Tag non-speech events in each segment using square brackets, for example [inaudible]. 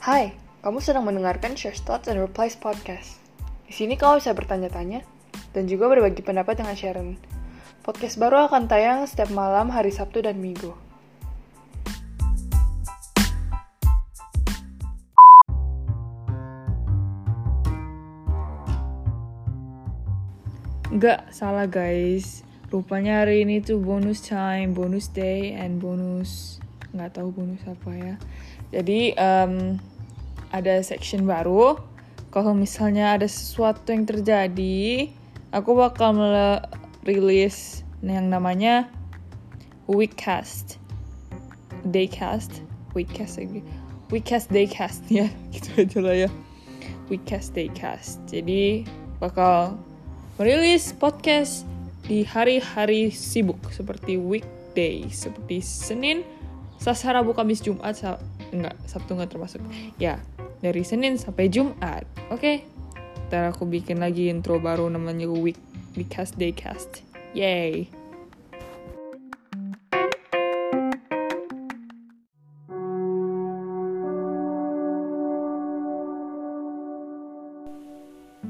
Hai, kamu sedang mendengarkan Share Thoughts and Replies podcast. Di sini kau bisa bertanya-tanya dan juga berbagi pendapat dengan Sharon. Podcast baru akan tayang setiap malam hari Sabtu dan Minggu. Nggak salah guys. Rupanya hari ini tuh bonus time, bonus day, and bonus nggak tahu bonus apa ya. Jadi um, ada section baru. Kalau misalnya ada sesuatu yang terjadi, aku bakal rilis yang namanya weekcast, daycast, weekcast lagi, weekcast daycast [laughs] ya, gitu aja lah ya. Weekcast daycast. Jadi bakal merilis podcast di hari-hari sibuk seperti weekday, seperti Senin, Selasa, Rabu, Kamis, Jumat, enggak, Sabtu enggak termasuk. Ya, dari Senin sampai Jumat. Oke. Okay? Ntar aku bikin lagi intro baru namanya Week Weekcast Daycast. Yay.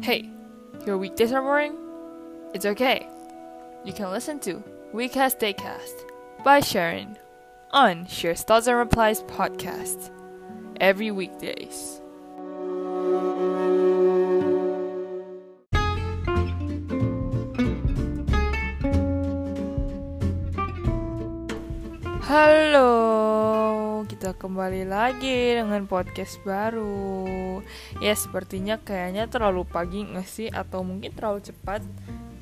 Hey, your weekdays are boring? It's okay. You can listen to Weekcast Daycast by Sharon on Share's Thoughts and Replies podcast every weekdays. Halo, kita kembali lagi dengan podcast baru. Ya, sepertinya kayaknya terlalu pagi nggak sih? Atau mungkin terlalu cepat?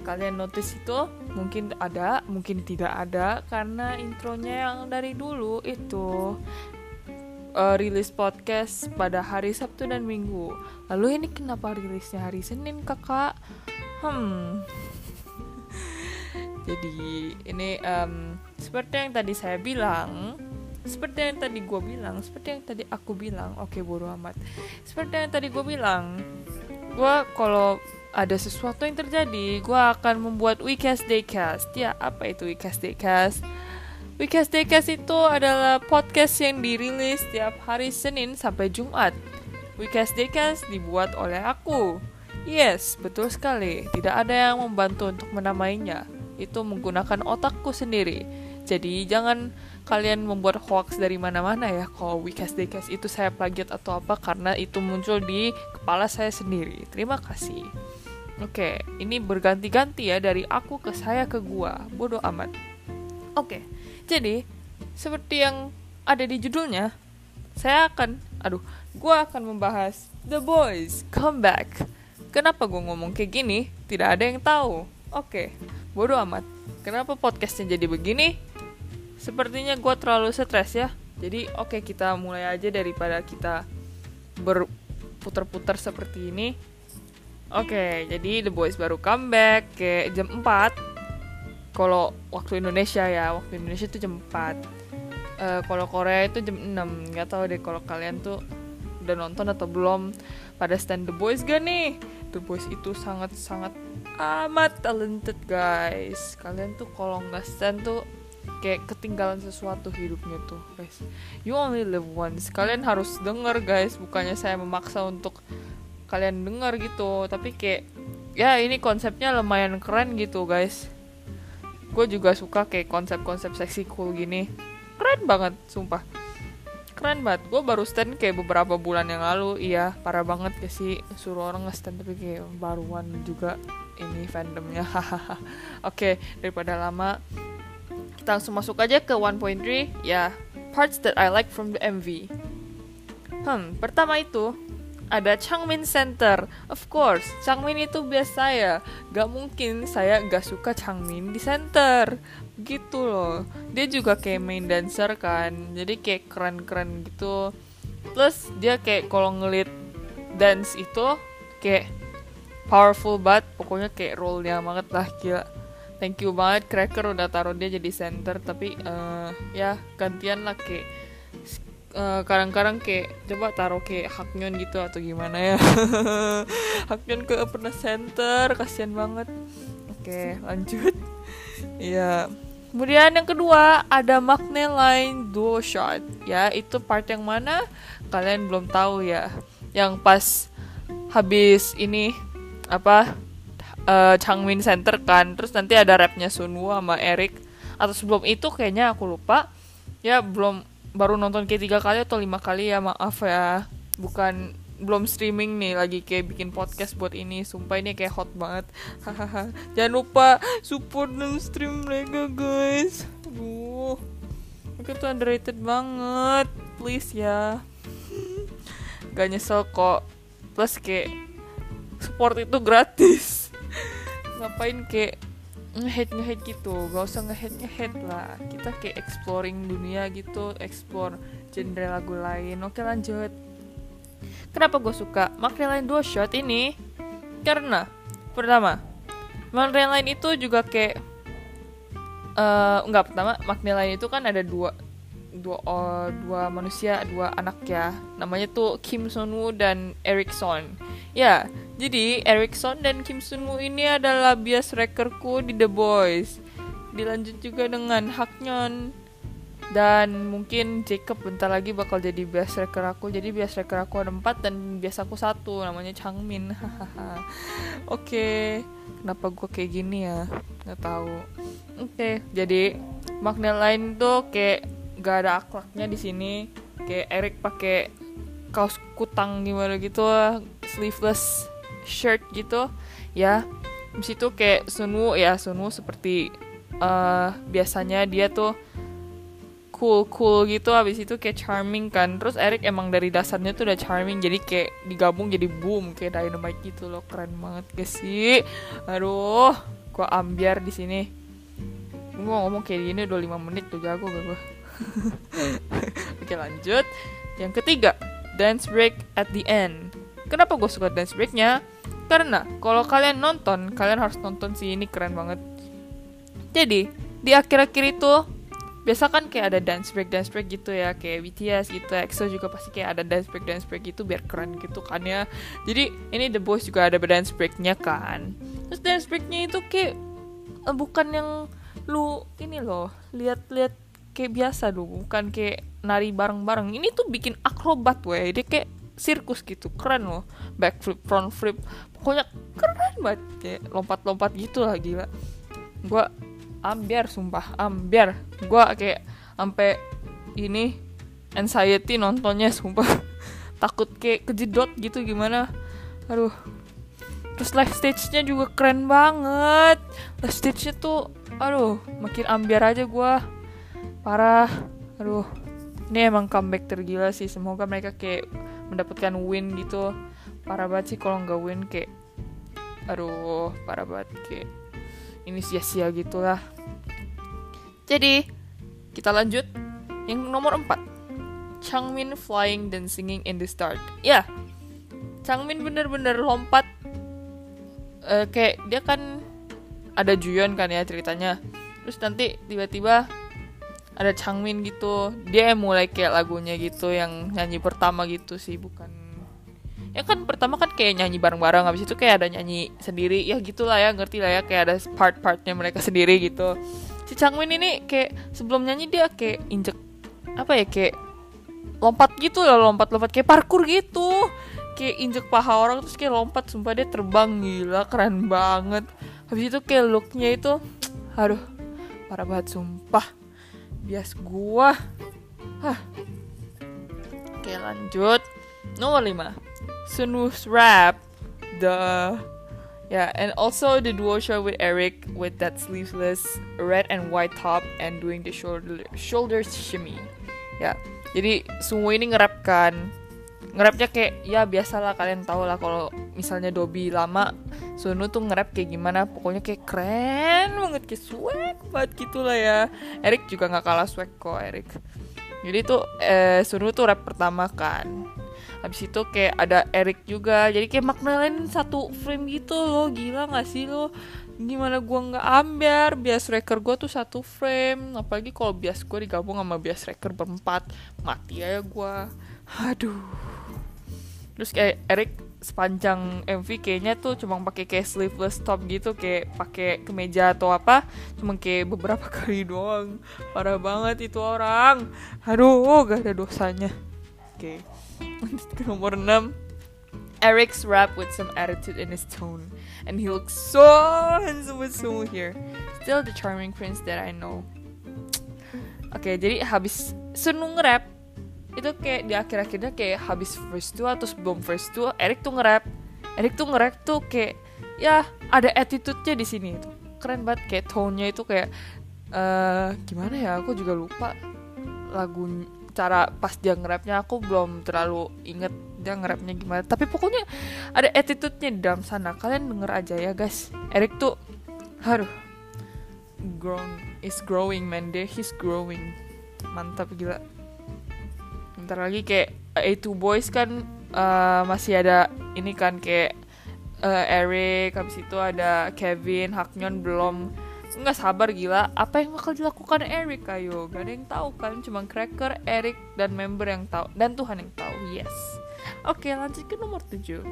Kalian notice itu? Mungkin ada, mungkin tidak ada, karena intronya yang dari dulu itu uh, rilis podcast pada hari Sabtu dan Minggu. Lalu ini kenapa rilisnya hari Senin, kakak? Hmm. [laughs] Jadi ini um, seperti yang tadi saya bilang, seperti yang tadi gue bilang, seperti yang tadi aku bilang, oke okay, bodo amat. Seperti yang tadi gue bilang, gue kalau ada sesuatu yang terjadi, gue akan membuat Weekcast Daycast. Ya, apa itu Weekcast Daycast? Weekcast Daycast itu adalah podcast yang dirilis setiap hari Senin sampai Jumat. Weekcast Daycast dibuat oleh aku. Yes, betul sekali. Tidak ada yang membantu untuk menamainya itu menggunakan otakku sendiri. Jadi jangan kalian membuat hoax dari mana-mana ya kalau Weekcast Daycast itu saya plagiat atau apa karena itu muncul di kepala saya sendiri. Terima kasih. Oke, ini berganti-ganti ya dari aku ke saya ke gua. Bodoh amat. Oke. Jadi, seperti yang ada di judulnya, saya akan aduh, gua akan membahas The Boys Come Back. Kenapa gue ngomong kayak gini? Tidak ada yang tahu. Oke, bodoh amat. Kenapa podcastnya jadi begini? Sepertinya gue terlalu stres ya. Jadi oke okay, kita mulai aja daripada kita berputar-putar seperti ini. Oke, okay, jadi The Boys baru comeback ke jam 4. Kalau waktu Indonesia ya, waktu Indonesia itu jam 4. Uh, eh, kalau Korea itu jam 6. Gak tau deh kalau kalian tuh udah nonton atau belum pada stand The Boys gak nih? The Boys itu sangat-sangat amat talented guys kalian tuh kalau nggak stand tuh kayak ketinggalan sesuatu hidupnya tuh guys you only live once kalian harus denger guys bukannya saya memaksa untuk kalian denger gitu. Tapi kayak ya ini konsepnya lumayan keren gitu guys. Gue juga suka kayak konsep-konsep seksi cool gini. Keren banget sumpah. Keren banget. Gue baru stand kayak beberapa bulan yang lalu. Iya parah banget ya sih? Suruh orang nge-stand tapi kayak baruan juga ini fandomnya. [laughs] Hahaha. Oke daripada lama kita langsung masuk aja ke 1.3 ya parts that I like from the MV hmm pertama itu ada Changmin Center. Of course, Changmin itu biasa ya. Gak mungkin saya gak suka Changmin di center. Gitu loh. Dia juga kayak main dancer kan. Jadi kayak keren-keren gitu. Plus dia kayak kalau ngelit dance itu kayak powerful banget. Pokoknya kayak role-nya banget lah gila. Thank you banget Cracker udah taruh dia jadi center tapi uh, ya gantian lah kayak eh, kadang-kadang kayak coba taruh kayak Haknyon gitu atau gimana ya. [laughs] Haknyon ke pernah center kasihan banget. Oke lanjut. [laughs] Ya Kemudian yang kedua ada Magne Line Duo Shot. Ya itu part yang mana? Kalian belum tahu ya. Yang pas habis ini apa uh, Changmin Center kan terus nanti ada rapnya Sunwoo sama Eric. Atau sebelum itu kayaknya aku lupa. Ya belum baru nonton kayak tiga kali atau lima kali ya maaf ya. Bukan belum streaming nih lagi kayak bikin podcast buat ini. Sumpah ini kayak hot banget. Hahaha. Jangan lupa support dan stream mereka guys. Aduh. Mereka tuh underrated banget. Please ya. Gak nyesel kok. Plus kayak support itu gratis. [laughs] Ngapain kayak ngehead ngehead gitu. Gak usah ngehead ngehead lah. Kita kayak exploring dunia gitu explore genre lagu lain. Oke lanjut. Kenapa gue suka Line Duo Shot ini? Karena pertama, Line itu juga kayak uh, enggak pertama Line itu kan ada dua dua uh, dua manusia dua anak ya. Namanya tuh Kim Sun Woo dan Eric Son. Ya jadi Eric Son dan Kim Sun Woo ini adalah bias rekerku di The Boys. Dilanjut juga dengan Haknyeon dan mungkin Jacob bentar lagi bakal jadi best striker aku. Jadi best striker aku ada empat dan biasa aku satu. Namanya Changmin [laughs] oke. Okay. kenapa gue kayak gini ya? Nggak tahu. Oke. Okay. jadi makna lain tuh kayak gak ada akhlaknya di sini. Kayak Eric pakai kaos kutang gimana gitu sleeveless shirt gitu ya. Di situ kayak Sunwoo ya Sunwoo seperti uh, biasanya dia tuh cool cool gitu. Habis itu kayak charming kan. Terus Eric emang dari dasarnya tuh udah charming jadi kayak digabung jadi boom kayak dynamite gitu loh. Keren banget guys sih? Aduh gua ambiar di sini. Gua ngomong kayak gini udah 5 menit tuh jago gak gua? [laughs] Oke lanjut. Yang ketiga dance break at the end. Kenapa gue suka dance breaknya karena kalau kalian nonton kalian harus nonton sih ini keren banget. Jadi di akhir-akhir itu biasa kan kayak ada dance break dance break gitu ya kayak BTS gitu EXO juga pasti kayak ada dance break dance break gitu biar keren gitu kan ya. Jadi ini The Boys juga ada dance breaknya kan. Terus dance breaknya itu kayak uh, bukan yang lu ini loh lihat-lihat kayak biasa dulu bukan kayak nari bareng-bareng. Ini tuh bikin akrobat weh. Dia kayak sirkus gitu keren loh. Backflip front flip pokoknya keren banget kayak lompat-lompat gitu lah gila. Gua ambiar sumpah ambiar. Gue kayak sampai ini anxiety nontonnya sumpah. [laughs] Takut kayak kejedot gitu gimana? Aduh. Terus live stage-nya juga keren banget. Live stage-nya tuh aduh makin ambiar aja gue parah. Aduh. Ini emang comeback tergila sih. Semoga mereka kayak mendapatkan win gitu parah banget sih kalau nggak win kayak aduh parah banget kayak ini sia-sia gitulah. Jadi kita lanjut. Yang nomor 4 Changmin flying dan singing in the start. Ya Changmin bener-bener lompat. Uh, kayak dia kan ada Juyeon kan ya ceritanya. Terus nanti tiba-tiba ada Changmin gitu. Dia mulai kayak lagunya gitu yang nyanyi pertama gitu sih bukan ya kan pertama kan kayak nyanyi bareng-bareng habis itu kayak ada nyanyi sendiri. Ya gitulah ya ngerti lah ya kayak ada part-partnya mereka sendiri gitu. Si Changmin ini kayak sebelum nyanyi dia kayak injek apa ya kayak lompat gitu lah lompat-lompat. Kayak parkur gitu. Kayak injek paha orang terus kayak lompat. Sumpah dia terbang gila keren banget. Habis itu kayak looknya itu aduh parah banget sumpah. Bias gua. Hah. Oke lanjut. Nomor 5 Sunwoo's rap, the yeah, and also the duo show with Eric with that sleeveless red and white top and doing the shoulder shoulders shimmy. Ya, jadi semua ini ngerap kan. Ngerapnya kayak ya biasalah kalian tau lah kalau misalnya Dobby lama Sunu tuh ngerap kayak gimana pokoknya kayak keren banget kayak swag banget gitu lah ya Eric juga nggak kalah swag kok Eric jadi tuh eh, Sunu tuh rap pertama kan habis itu kayak ada Eric juga. Jadi kayak makna lain satu frame gitu loh. Gila gak sih lo? Gimana gua nggak ambil bias reker gua tuh satu frame. Apalagi kalau bias gua digabung sama bias reker berempat. Mati aja gua. Aduh. Terus kayak Eric sepanjang MV kayaknya tuh cuma pakai kayak sleeveless top gitu. Kayak pakai kemeja atau apa. Cuma kayak beberapa [laughs] kali doang. Parah banget itu orang. Aduh gak ada dosanya oke. Okay. [laughs] nomor 6 Eric's rap with some attitude in his tone. And he looks so handsome with so here still the charming prince that I know. Oke okay, jadi habis senung rap itu kayak di akhir-akhirnya kayak habis first two atau sebelum first two Eric tuh nge-rap. Eric tuh nge-rap tuh kayak ya ada attitude-nya di sini itu. Keren banget kayak tone-nya itu kayak uh, gimana ya? Aku juga lupa lagu cara pas dia nge-rapnya aku belum terlalu inget dia nge-rapnya gimana. Tapi pokoknya ada attitude-nya di dalam sana. Kalian denger aja ya guys. Eric tuh haruh grown is growing man. Deh he's growing. Mantap gila. Bentar lagi kayak A2 Boys kan uh, masih ada ini kan kayak uh, Eric habis itu ada Kevin Haknyon belum nggak sabar gila. Apa yang bakal dilakukan Eric? Ayo gak ada yang tahu kan. Cuma Cracker Eric dan member yang tahu dan Tuhan yang tahu. Yes. Oke okay, lanjut ke nomor 7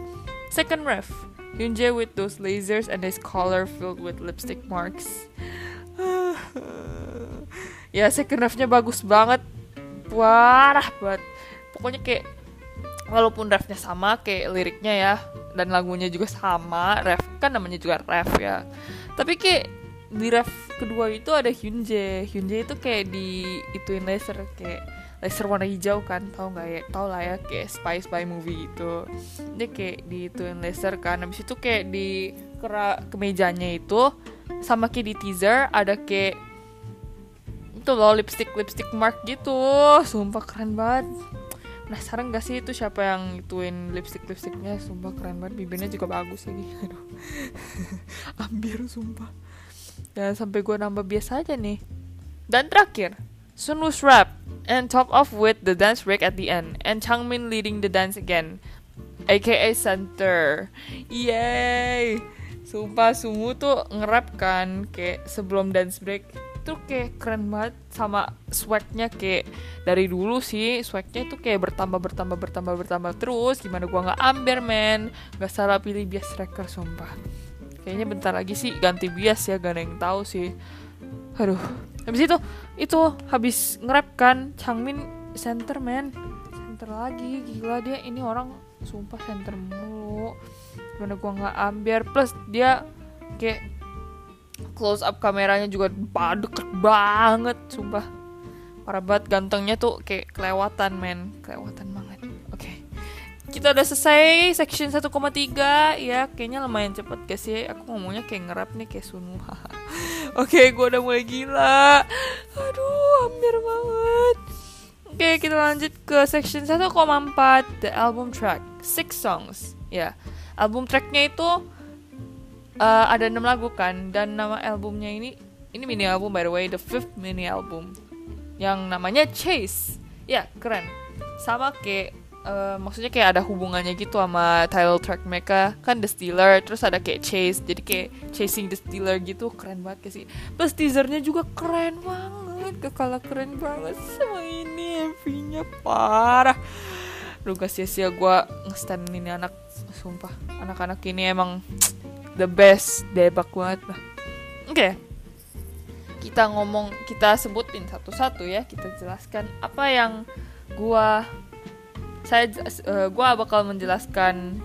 second ref. Hyunjae with those lasers and his collar filled with lipstick marks. [sighs] Ya second refnya bagus banget. Parah banget. Pokoknya kayak walaupun refnya sama kayak liriknya ya dan lagunya juga sama ref kan namanya juga ref ya. Tapi kayak di ref kedua itu ada Hyunjae. Hyunjae itu kayak di ituin laser kayak laser warna hijau kan tau nggak ya? Tau lah ya kayak Spy Spy movie itu. Dia kayak di ituin laser kan. Habis itu kayak di kera kemejanya itu sama kayak di teaser ada kayak itu loh lipstick lipstick mark gitu. Sumpah keren banget. Nah sekarang gak sih itu siapa yang ituin lipstick lipsticknya? Sumpah keren banget. Bibirnya juga bagus lagi. [laughs] Aduh. [laughs] Ambil sumpah dan sampai gue nambah biasa aja nih. Dan terakhir. Sunwoo's rap and top off with the dance break at the end and Changmin leading the dance again aka center. Yay! Sumpah Sumu tuh ngerap kan kayak sebelum dance break. Tuh kayak keren banget sama swagnya kayak dari dulu sih. Swagnya itu kayak bertambah bertambah bertambah bertambah terus. Gimana gua nggak ambil men. Nggak salah pilih bias tracker sumpah kayaknya bentar lagi sih ganti bias ya gak ada yang tahu sih. Aduh. Habis itu itu habis ngerap kan Changmin center man center lagi gila dia. Ini orang sumpah center mulu. Gimana gua nggak ambil plus dia kayak close up kameranya juga deket banget sumpah. Parah banget gantengnya tuh kayak kelewatan men. Kelewatan banget. Kita udah selesai section 1,3 ya kayaknya lumayan cepet guys ya. Aku ngomongnya kayak ngerap nih kayak sunu. [laughs] Oke okay, gue udah mulai gila. Aduh hampir banget. Oke okay, kita lanjut ke section 1,4 the album track six songs. Ya yeah. album tracknya itu uh, ada enam lagu kan dan nama albumnya ini ini mini album by the way the fifth mini album yang namanya Chase. Ya keren. Sama kayak uh, maksudnya kayak ada hubungannya gitu sama title track mereka. Kan The Stealer terus ada kayak Chase. Jadi kayak chasing The Stealer gitu keren banget sih? Plus teasernya juga keren banget kekala keren banget. Sama ini MV-nya parah. Duh gak sia-sia gue ngestan ini anak Sumpah. Anak-anak ini emang [tsk] the best debak banget lah. Oke. Okay. kita ngomong kita sebutin satu-satu ya. Kita jelaskan apa yang gua saya uh, gua bakal menjelaskan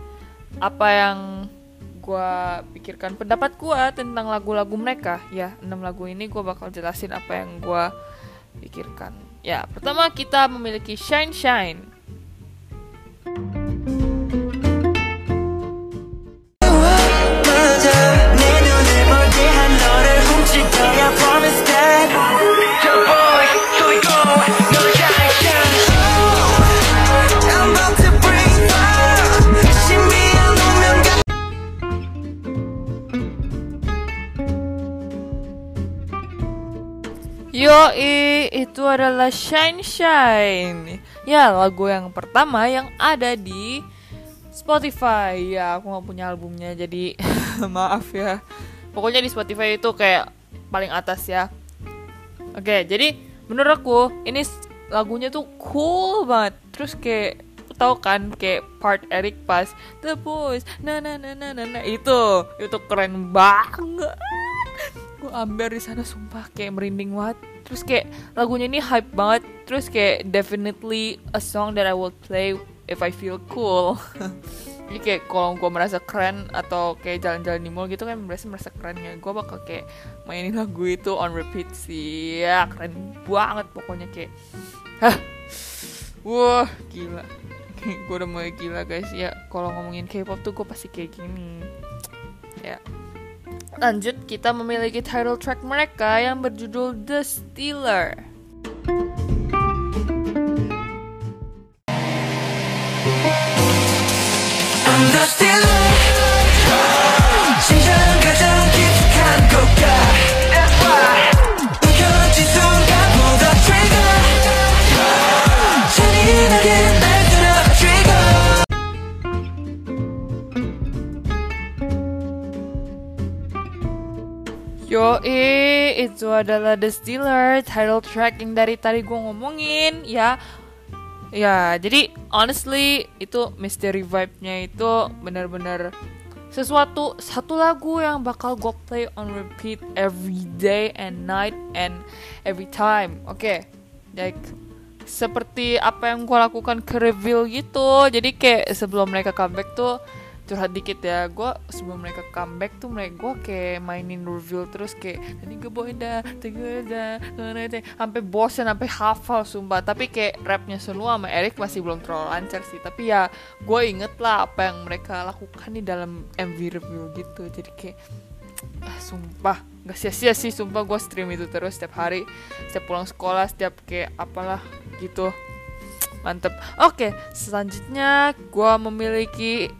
apa yang gua pikirkan. Pendapat gua tentang lagu-lagu mereka. Ya enam lagu ini gua bakal jelasin apa yang gua pikirkan. Ya pertama kita memiliki Shine Shine adalah Shine Shine. Ya, lagu yang pertama yang ada di Spotify. Ya, aku nggak punya albumnya, jadi [laughs] maaf ya. Pokoknya di Spotify itu kayak paling atas ya. Oke, jadi menurut aku ini lagunya tuh cool banget. Terus kayak tahu kan kayak part Eric pas The Boys nah nah nah nah nah, nah. itu itu keren banget gue ambil di sana sumpah kayak merinding banget. Terus kayak lagunya ini hype banget. Terus kayak definitely a song that I will play if I feel cool. [laughs] Jadi kayak kalau gue merasa keren atau kayak jalan-jalan di mall gitu kan merasa merasa keren ya gue bakal kayak mainin lagu itu on repeat sih. Ya keren banget pokoknya kayak. Hah. Wah gila. Gue udah mulai gila guys. Ya kalau ngomongin K-pop tuh gue pasti kayak gini. Ya Lanjut, kita memiliki title track mereka yang berjudul The Stealer. Yo, itu adalah The Stealer, title track yang dari tadi gue ngomongin, ya. Ya, jadi honestly itu mystery vibe-nya itu benar-benar sesuatu satu lagu yang bakal gue play on repeat every day and night and every time. Oke, okay. like seperti apa yang gue lakukan ke reveal gitu. Jadi kayak sebelum mereka comeback tuh curhat dikit ya. Gue sebelum mereka comeback tuh mereka gue kayak mainin reveal terus kayak tadi gue bawain dah. Dah. Sampai bosan sampai hafal sumpah. Tapi kayak rapnya semua sama Eric masih belum terlalu lancar sih. Tapi ya gue inget lah apa yang mereka lakukan di dalam MV review gitu. Jadi kayak ah, sumpah. Nggak sia-sia sih sumpah. Gue stream itu terus setiap hari. Setiap pulang sekolah setiap kayak apalah gitu. Mantep. Oke selanjutnya gue memiliki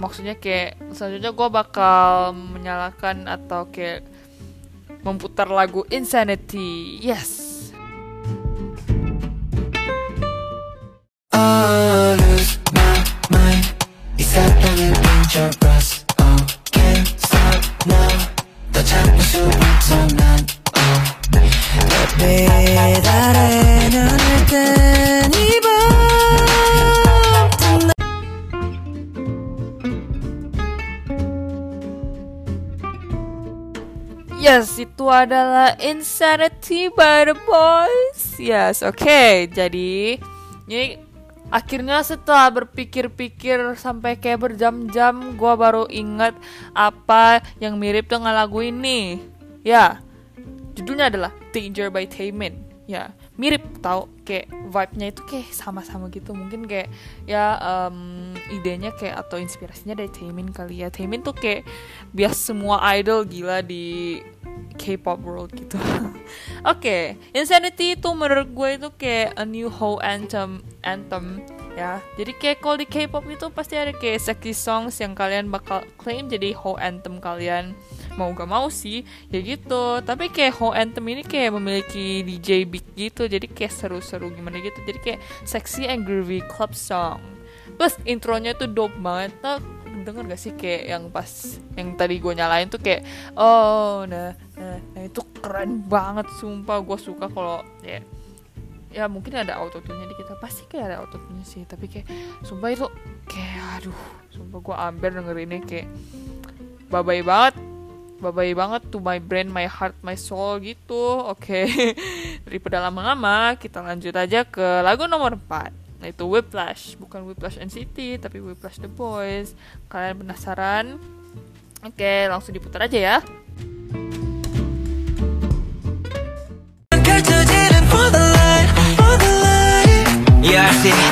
maksudnya kayak selanjutnya gue bakal menyalakan atau kayak memutar lagu Insanity. Yes Insanity by the Boys. Yes, oke. Okay. Jadi, ini akhirnya setelah berpikir-pikir sampai kayak berjam-jam, gue baru ingat apa yang mirip dengan lagu ini. Ya, judulnya adalah Danger by Taemin. Ya, mirip tau kayak vibe-nya itu kayak sama-sama gitu mungkin kayak ya um, idenya kayak atau inspirasinya dari Taemin kali ya Taemin tuh kayak bias semua idol gila di K-pop world gitu. [laughs] Oke, okay. Insanity itu menurut gue itu kayak a new whole anthem anthem ya. Jadi kayak kalau di K-pop itu pasti ada kayak sexy songs yang kalian bakal claim jadi whole anthem kalian mau gak mau sih ya gitu. Tapi kayak whole anthem ini kayak memiliki DJ big gitu jadi kayak seru-seru gimana gitu. Jadi kayak sexy and groovy club song. Plus intronya tuh dope banget. Nah, denger gak sih kayak yang pas yang tadi gue nyalain tuh kayak oh nah nah, nah itu keren banget sumpah gue suka kalau ya ya mungkin ada autotune di kita pasti kayak ada autotune sih tapi kayak sumpah itu kayak aduh sumpah gue ambil denger ini kayak babai banget babai banget to my brain, my heart, my soul gitu. Oke. Okay. [laughs] Daripada lama-lama, kita lanjut aja ke lagu nomor 4. Yaitu Whiplash, bukan Whiplash NCT, tapi Whiplash The Boys. Kalian penasaran? Oke, okay, langsung diputar aja ya. Yeah, I see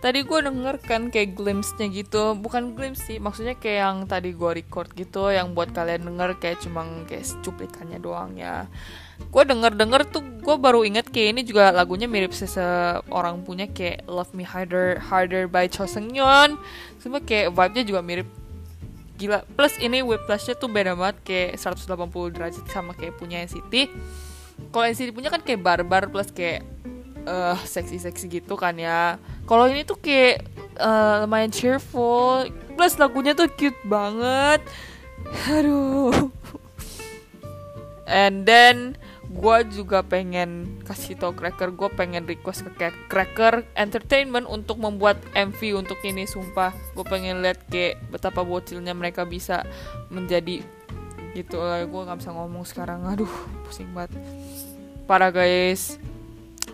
tadi gue denger kan kayak glimpse-nya gitu. Bukan glimpse sih maksudnya kayak yang tadi gue record gitu yang buat kalian denger kayak cuma kayak cuplikannya doang ya. Gue denger denger tuh gue baru inget kayak ini juga lagunya mirip seseorang punya kayak Love Me Harder Harder by Cho Seung Yeon semua kayak vibe nya juga mirip. Gila plus ini whiplashnya tuh beda banget kayak 180 derajat sama kayak punya NCT kalau NCT punya kan kayak barbar plus kayak uh, seksi-seksi gitu kan ya kalau ini tuh kayak uh, lumayan cheerful. Plus lagunya tuh cute banget. Aduh. And then gue juga pengen kasih tau Cracker. Gue pengen request ke Cracker Entertainment untuk membuat MV untuk ini sumpah. Gue pengen lihat kayak betapa bocilnya mereka bisa menjadi gitu. Lah gue nggak bisa ngomong sekarang. Aduh pusing banget. Para guys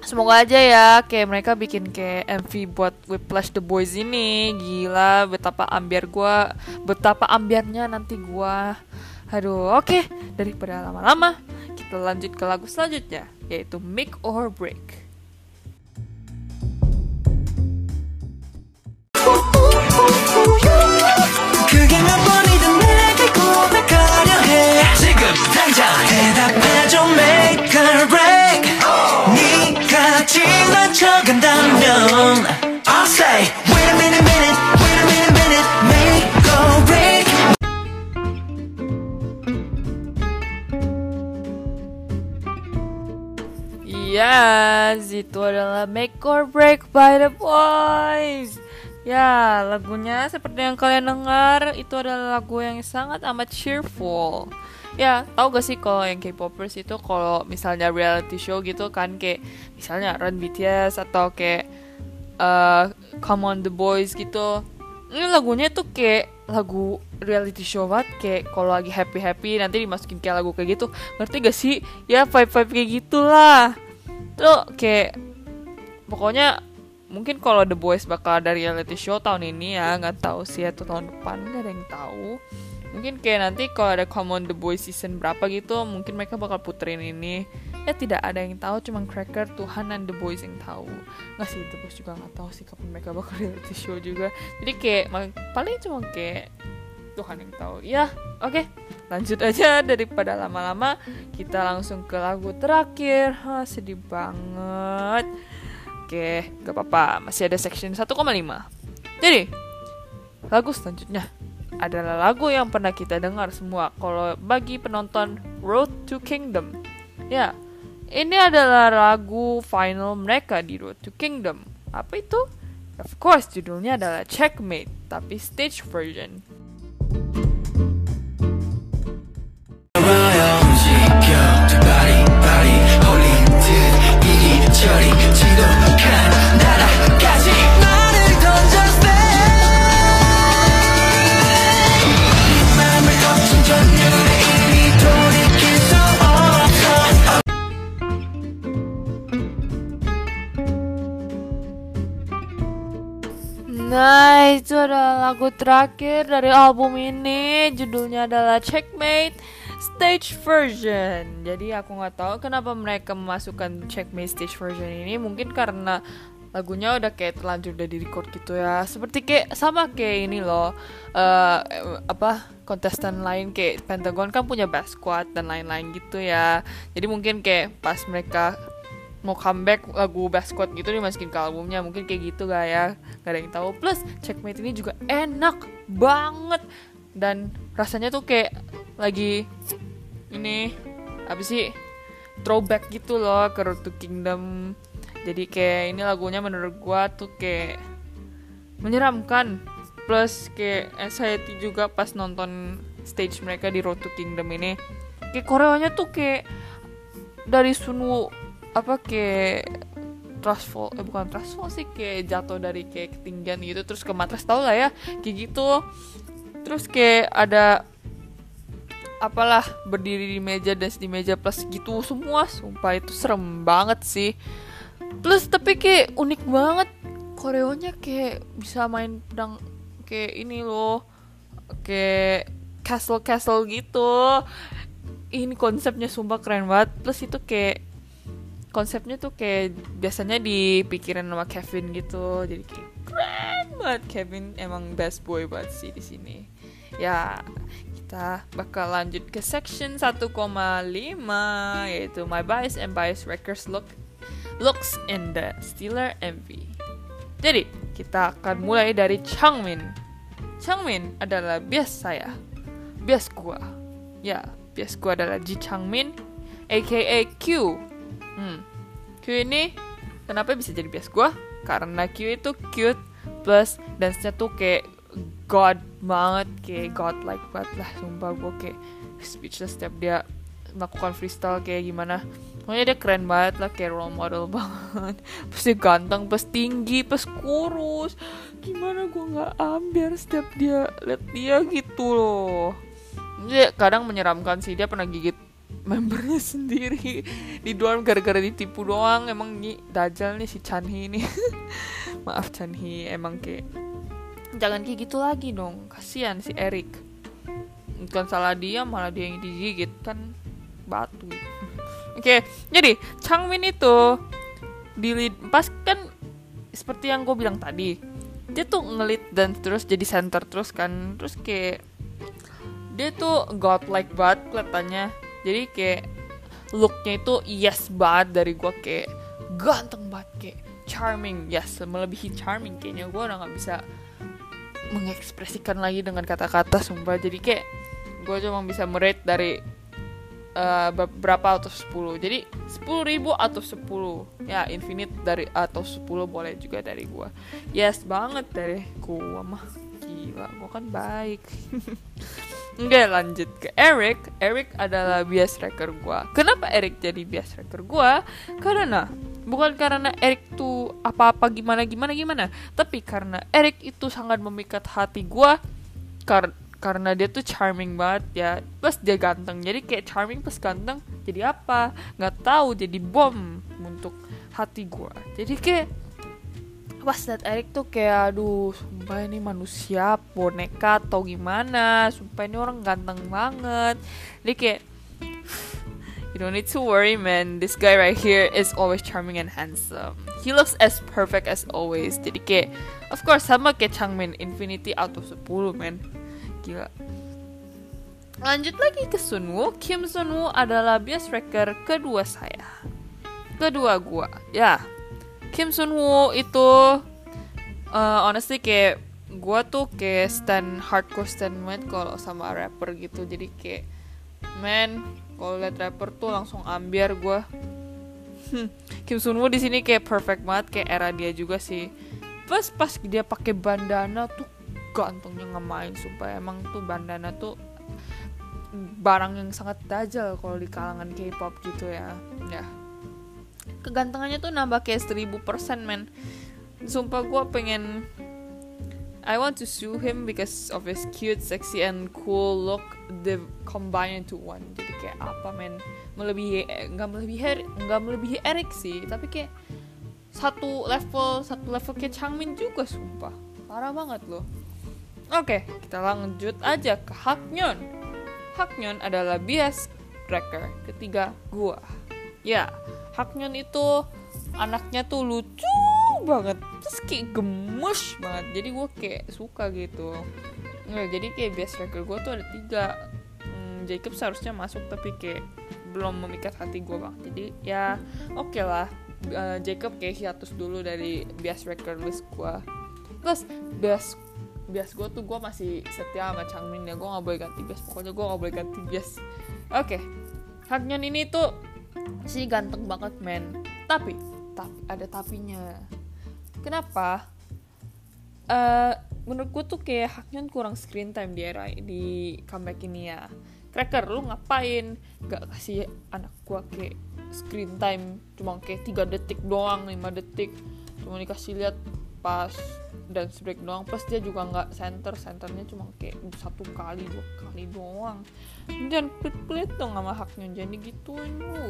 semoga aja ya kayak mereka bikin kayak MV buat Whiplash The Boys ini gila betapa ambiar gue betapa ambiarnya nanti gue aduh oke okay. daripada lama-lama kita lanjut ke lagu selanjutnya yaitu Make or Break. I'll adalah Make or Break by The Boys. Ya, lagunya seperti yang kalian dengar, itu adalah lagu yang sangat amat cheerful. Ya, tau gak sih kalau yang K-popers itu kalau misalnya reality show gitu kan kayak misalnya Run BTS atau kayak uh, Come on the Boys gitu. Ini lagunya tuh kayak lagu reality show banget kayak kalau lagi happy happy nanti dimasukin kayak lagu kayak gitu ngerti gak sih ya vibe vibe kayak gitulah tuh kayak pokoknya mungkin kalau The Boys bakal ada reality show tahun ini ya nggak tahu sih atau tahun depan nggak ada yang tahu. Mungkin kayak nanti kalau ada Common The Boys season berapa gitu mungkin mereka bakal puterin ini. Ya tidak ada yang tahu cuma Cracker Tuhan dan The Boys yang tahu. Nggak sih The Boys juga nggak tahu sih kapan mereka bakal [laughs] reality show juga. Jadi kayak paling cuma kayak Tuhan yang tahu. Ya oke. Okay lanjut aja [laughs] daripada lama-lama kita langsung ke lagu terakhir. Ha, sedih banget oke gak apa-apa. Masih ada section 1,5 jadi lagu selanjutnya adalah lagu yang pernah kita dengar semua kalau bagi penonton Road to Kingdom. Ya ini adalah lagu final mereka di Road to Kingdom. Apa itu? Of course judulnya adalah Checkmate tapi stage version Nah, itu adalah lagu terakhir dari album ini. Judulnya adalah Checkmate Stage Version. Jadi aku nggak tahu kenapa mereka memasukkan Checkmate Stage Version ini. Mungkin karena lagunya udah kayak terlanjur udah di record gitu ya. Seperti kayak sama kayak ini loh. Uh, apa kontestan lain kayak Pentagon kan punya Best Squad dan lain-lain gitu ya. Jadi mungkin kayak pas mereka mau comeback lagu Squad gitu dimasukin ke albumnya. Mungkin kayak gitu gak ya. Gak ada yang tahu. Plus Checkmate ini juga enak banget. Dan rasanya tuh kayak lagi ini apa sih throwback gitu loh ke Road to Kingdom. Jadi kayak ini lagunya menurut gua tuh kayak menyeramkan. Plus kayak anxiety juga pas nonton stage mereka di Road to Kingdom ini. Kayak koreonya tuh kayak dari Sunwoo apa kayak trustful eh bukan trustful sih kayak jatuh dari kayak ketinggian gitu terus ke matras tau lah ya? Kayak gitu. Terus kayak ada apalah berdiri di meja dan di meja plus gitu semua sumpah itu serem banget sih. Plus tapi kayak unik banget koreonya kayak bisa main pedang kayak ini loh kayak castle castle gitu. Ini konsepnya sumpah keren banget. Plus itu kayak konsepnya tuh kayak biasanya dipikirin sama Kevin gitu jadi kayak keren banget Kevin emang best boy banget sih di sini ya kita bakal lanjut ke section 1,5 yaitu my bias and bias records look looks in the Steeler MV. Jadi, kita akan mulai dari Changmin. Changmin adalah bias saya. Bias gua. Ya, bias gua adalah Ji Changmin aka Q. Hmm. Q ini kenapa bisa jadi bias gua? Karena Q itu cute plus dance-nya tuh kayak god banget kayak god like banget lah sumpah gue kayak speechless setiap dia melakukan freestyle kayak gimana pokoknya dia keren banget lah kayak role model [laughs] banget pas dia ganteng pas tinggi pas kurus gimana gue nggak ambil setiap dia liat dia gitu loh dia kadang menyeramkan sih dia pernah gigit membernya sendiri. Di dorm gara-gara ditipu doang. Emang nih dajal nih si Chanhi ini. [laughs] Maaf Chanhi. Emang kayak jangan kayak gitu lagi dong. Kasihan si Eric. Bukan salah dia malah dia yang digigit kan batu. Oke okay, jadi Changmin itu di lead, pas kan seperti yang gue bilang tadi dia tuh ngelit dan terus jadi center terus kan. Terus kayak dia tuh godlike banget kelihatannya jadi kayak looknya itu yes banget dari gue kayak ganteng banget kayak charming. Yes melebihi charming kayaknya. Gue udah nggak bisa mengekspresikan lagi dengan kata-kata sumpah. Jadi kayak gue cuma bisa merate dari uh, berapa atau 10 jadi 10 ribu atau 10 ya infinite dari atau 10 boleh juga dari gue yes banget dari gue mah. Gila gue kan baik [laughs] Enggak lanjut ke Eric. Eric adalah bias tracker gue Kenapa Eric jadi bias tracker gue? Karena bukan karena Eric tuh apa-apa gimana gimana Tapi karena Eric itu sangat memikat hati gue kar karena dia tuh charming banget ya. Plus dia ganteng Jadi kayak charming plus ganteng Jadi apa? Nggak tahu jadi bom untuk hati gue Jadi kayak pas liat Eric tuh kayak aduh sumpah ini manusia boneka atau gimana? Sumpah ini orang ganteng banget. Dia kayak you don't need to worry man. This guy right here is always charming and handsome. He looks as perfect as always. Jadi kayak of course sama kayak Changmin Infinity out of 10 man. Gila. Lanjut lagi ke Sunwoo Kim Sunwoo adalah bias tracker kedua saya. Kedua gua. Ya Kim Sun Woo itu uh, honestly kayak gue tuh kayak stand hardcore stand banget kalau sama rapper gitu. Jadi kayak man kalau liat rapper tuh langsung ambiar gue Kim Sun Woo di sini kayak perfect banget kayak era dia juga sih. Pas pas dia pakai bandana tuh gantengnya ngemain sumpah. Emang tuh bandana tuh barang yang sangat dajal kalau di kalangan K-pop gitu ya. Ya kegantengannya tuh nambah kayak seribu persen men sumpah gue pengen I want to sue him because of his cute, sexy, and cool look the combine into one. Jadi kayak apa men? Melebihi nggak melebihi nggak melebihi Eric sih, tapi kayak satu level satu level kayak Changmin juga sumpah. Parah banget loh. Oke, kita lanjut aja ke Haknyeon. Haknyeon adalah bias tracker ketiga gua. Ya, Haknyeon itu anaknya tuh lucu banget. Terus kayak gemes banget. Jadi gue kayak suka gitu. Nggak jadi kayak best tracker gue tuh ada tiga. Hmm, Jacob seharusnya masuk tapi kayak belum memikat hati gue bang jadi ya oke okay lah. Uh, Jacob kayak hiatus dulu dari best record list gue terus best bias gue tuh gue masih setia sama Changmin ya gue nggak boleh ganti bias pokoknya gue nggak boleh ganti bias oke. Okay. Haknyeon ini tuh sih ganteng banget men. Tapi tapi ada tapinya. Kenapa? Uh, menurut gue tuh kayak Haknyeon kurang screen time di era di comeback ini ya. Cracker lu ngapain? Gak kasih anak gue kayak screen time cuma kayak tiga detik doang 5 detik. Cuma dikasih lihat pas dan break doang plus dia juga nggak center centernya cuma kayak satu kali dua kali doang. Jangan pelit pelit dong sama haknya jadi gituin lu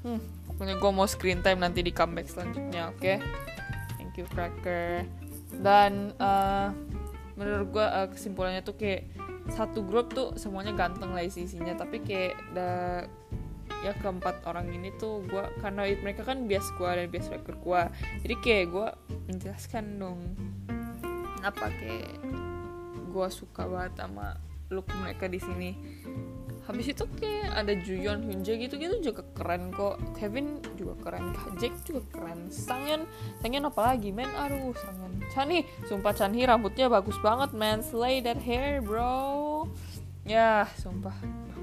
hmm pokoknya gue mau screen time nanti di comeback selanjutnya oke? Okay? thank you cracker. Dan uh, menurut gue uh, kesimpulannya tuh kayak satu grup tuh semuanya ganteng lah isi isinya tapi kayak da, ya keempat orang ini tuh gue karena mereka kan bias gue dan bias record gue jadi kayak gue menjelaskan dong apa kayak gue suka banget sama look mereka di sini. Habis itu kayak ada Juyeon Hyunjae gitu gitu juga keren kok. Kevin juga keren Jake juga keren. Sangyeon Sangyeon apalagi men? Aduh Sangyeon Chanhi sumpah Chanhi rambutnya bagus banget man slay that hair bro. Ya sumpah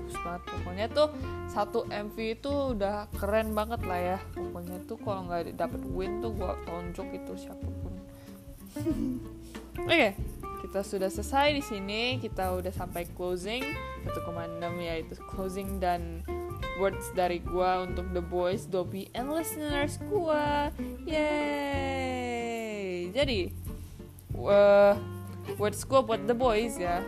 bagus banget. Pokoknya tuh satu MV itu udah keren banget lah ya. Pokoknya tuh kalau nggak dapet win tuh gua tonjok itu siapa pun. [laughs] Oke okay kita sudah selesai di sini. Kita udah sampai closing. 1,6 yaitu closing dan words dari gua untuk the boys Dobby and listeners gua. Yay! Jadi uh, words gua buat the boys ya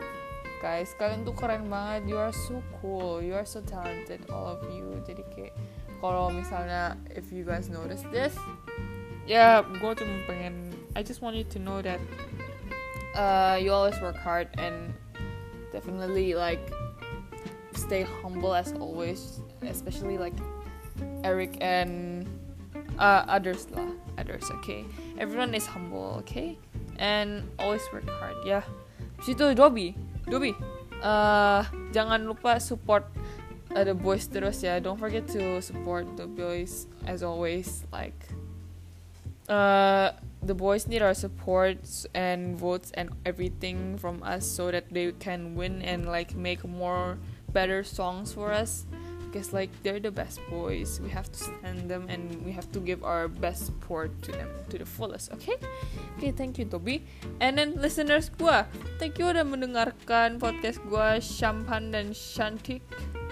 guys kalian tuh keren banget you are so cool you are so talented all of you jadi kayak kalau misalnya if you guys notice this ya gue cuma pengen I just want you to know that uh, you always work hard and definitely like stay humble as always, especially like Eric and uh, others lah, others. Okay, everyone is humble. Okay, and always work hard. Ya, yeah. situ Dobby, Dobby. Uh, jangan lupa support uh, the boys terus ya. Don't forget to support the boys as always. Like, uh, the boys need our support and votes and everything from us so that they can win and like make more better songs for us because like they're the best boys. We have to stand them and we have to give our best support to them to the fullest okay? Okay thank you Toby. And then listeners gua thank you udah mendengarkan podcast gua Shampan dan Shantik.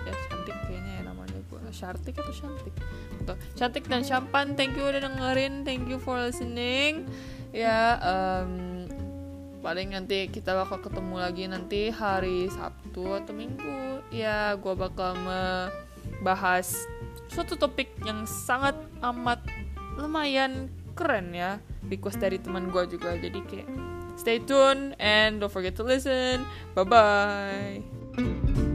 Ya Shantik kayaknya ya namanya gua. Shartik atau Shantik? Gitu cantik dan Champagne thank you udah dengerin. Thank you for listening. Ya um, paling nanti kita bakal ketemu lagi nanti hari Sabtu atau Minggu. Ya gue bakal membahas suatu topik yang sangat amat lumayan keren ya request dari teman gue juga. Jadi kayak stay tune and don't forget to listen. Bye bye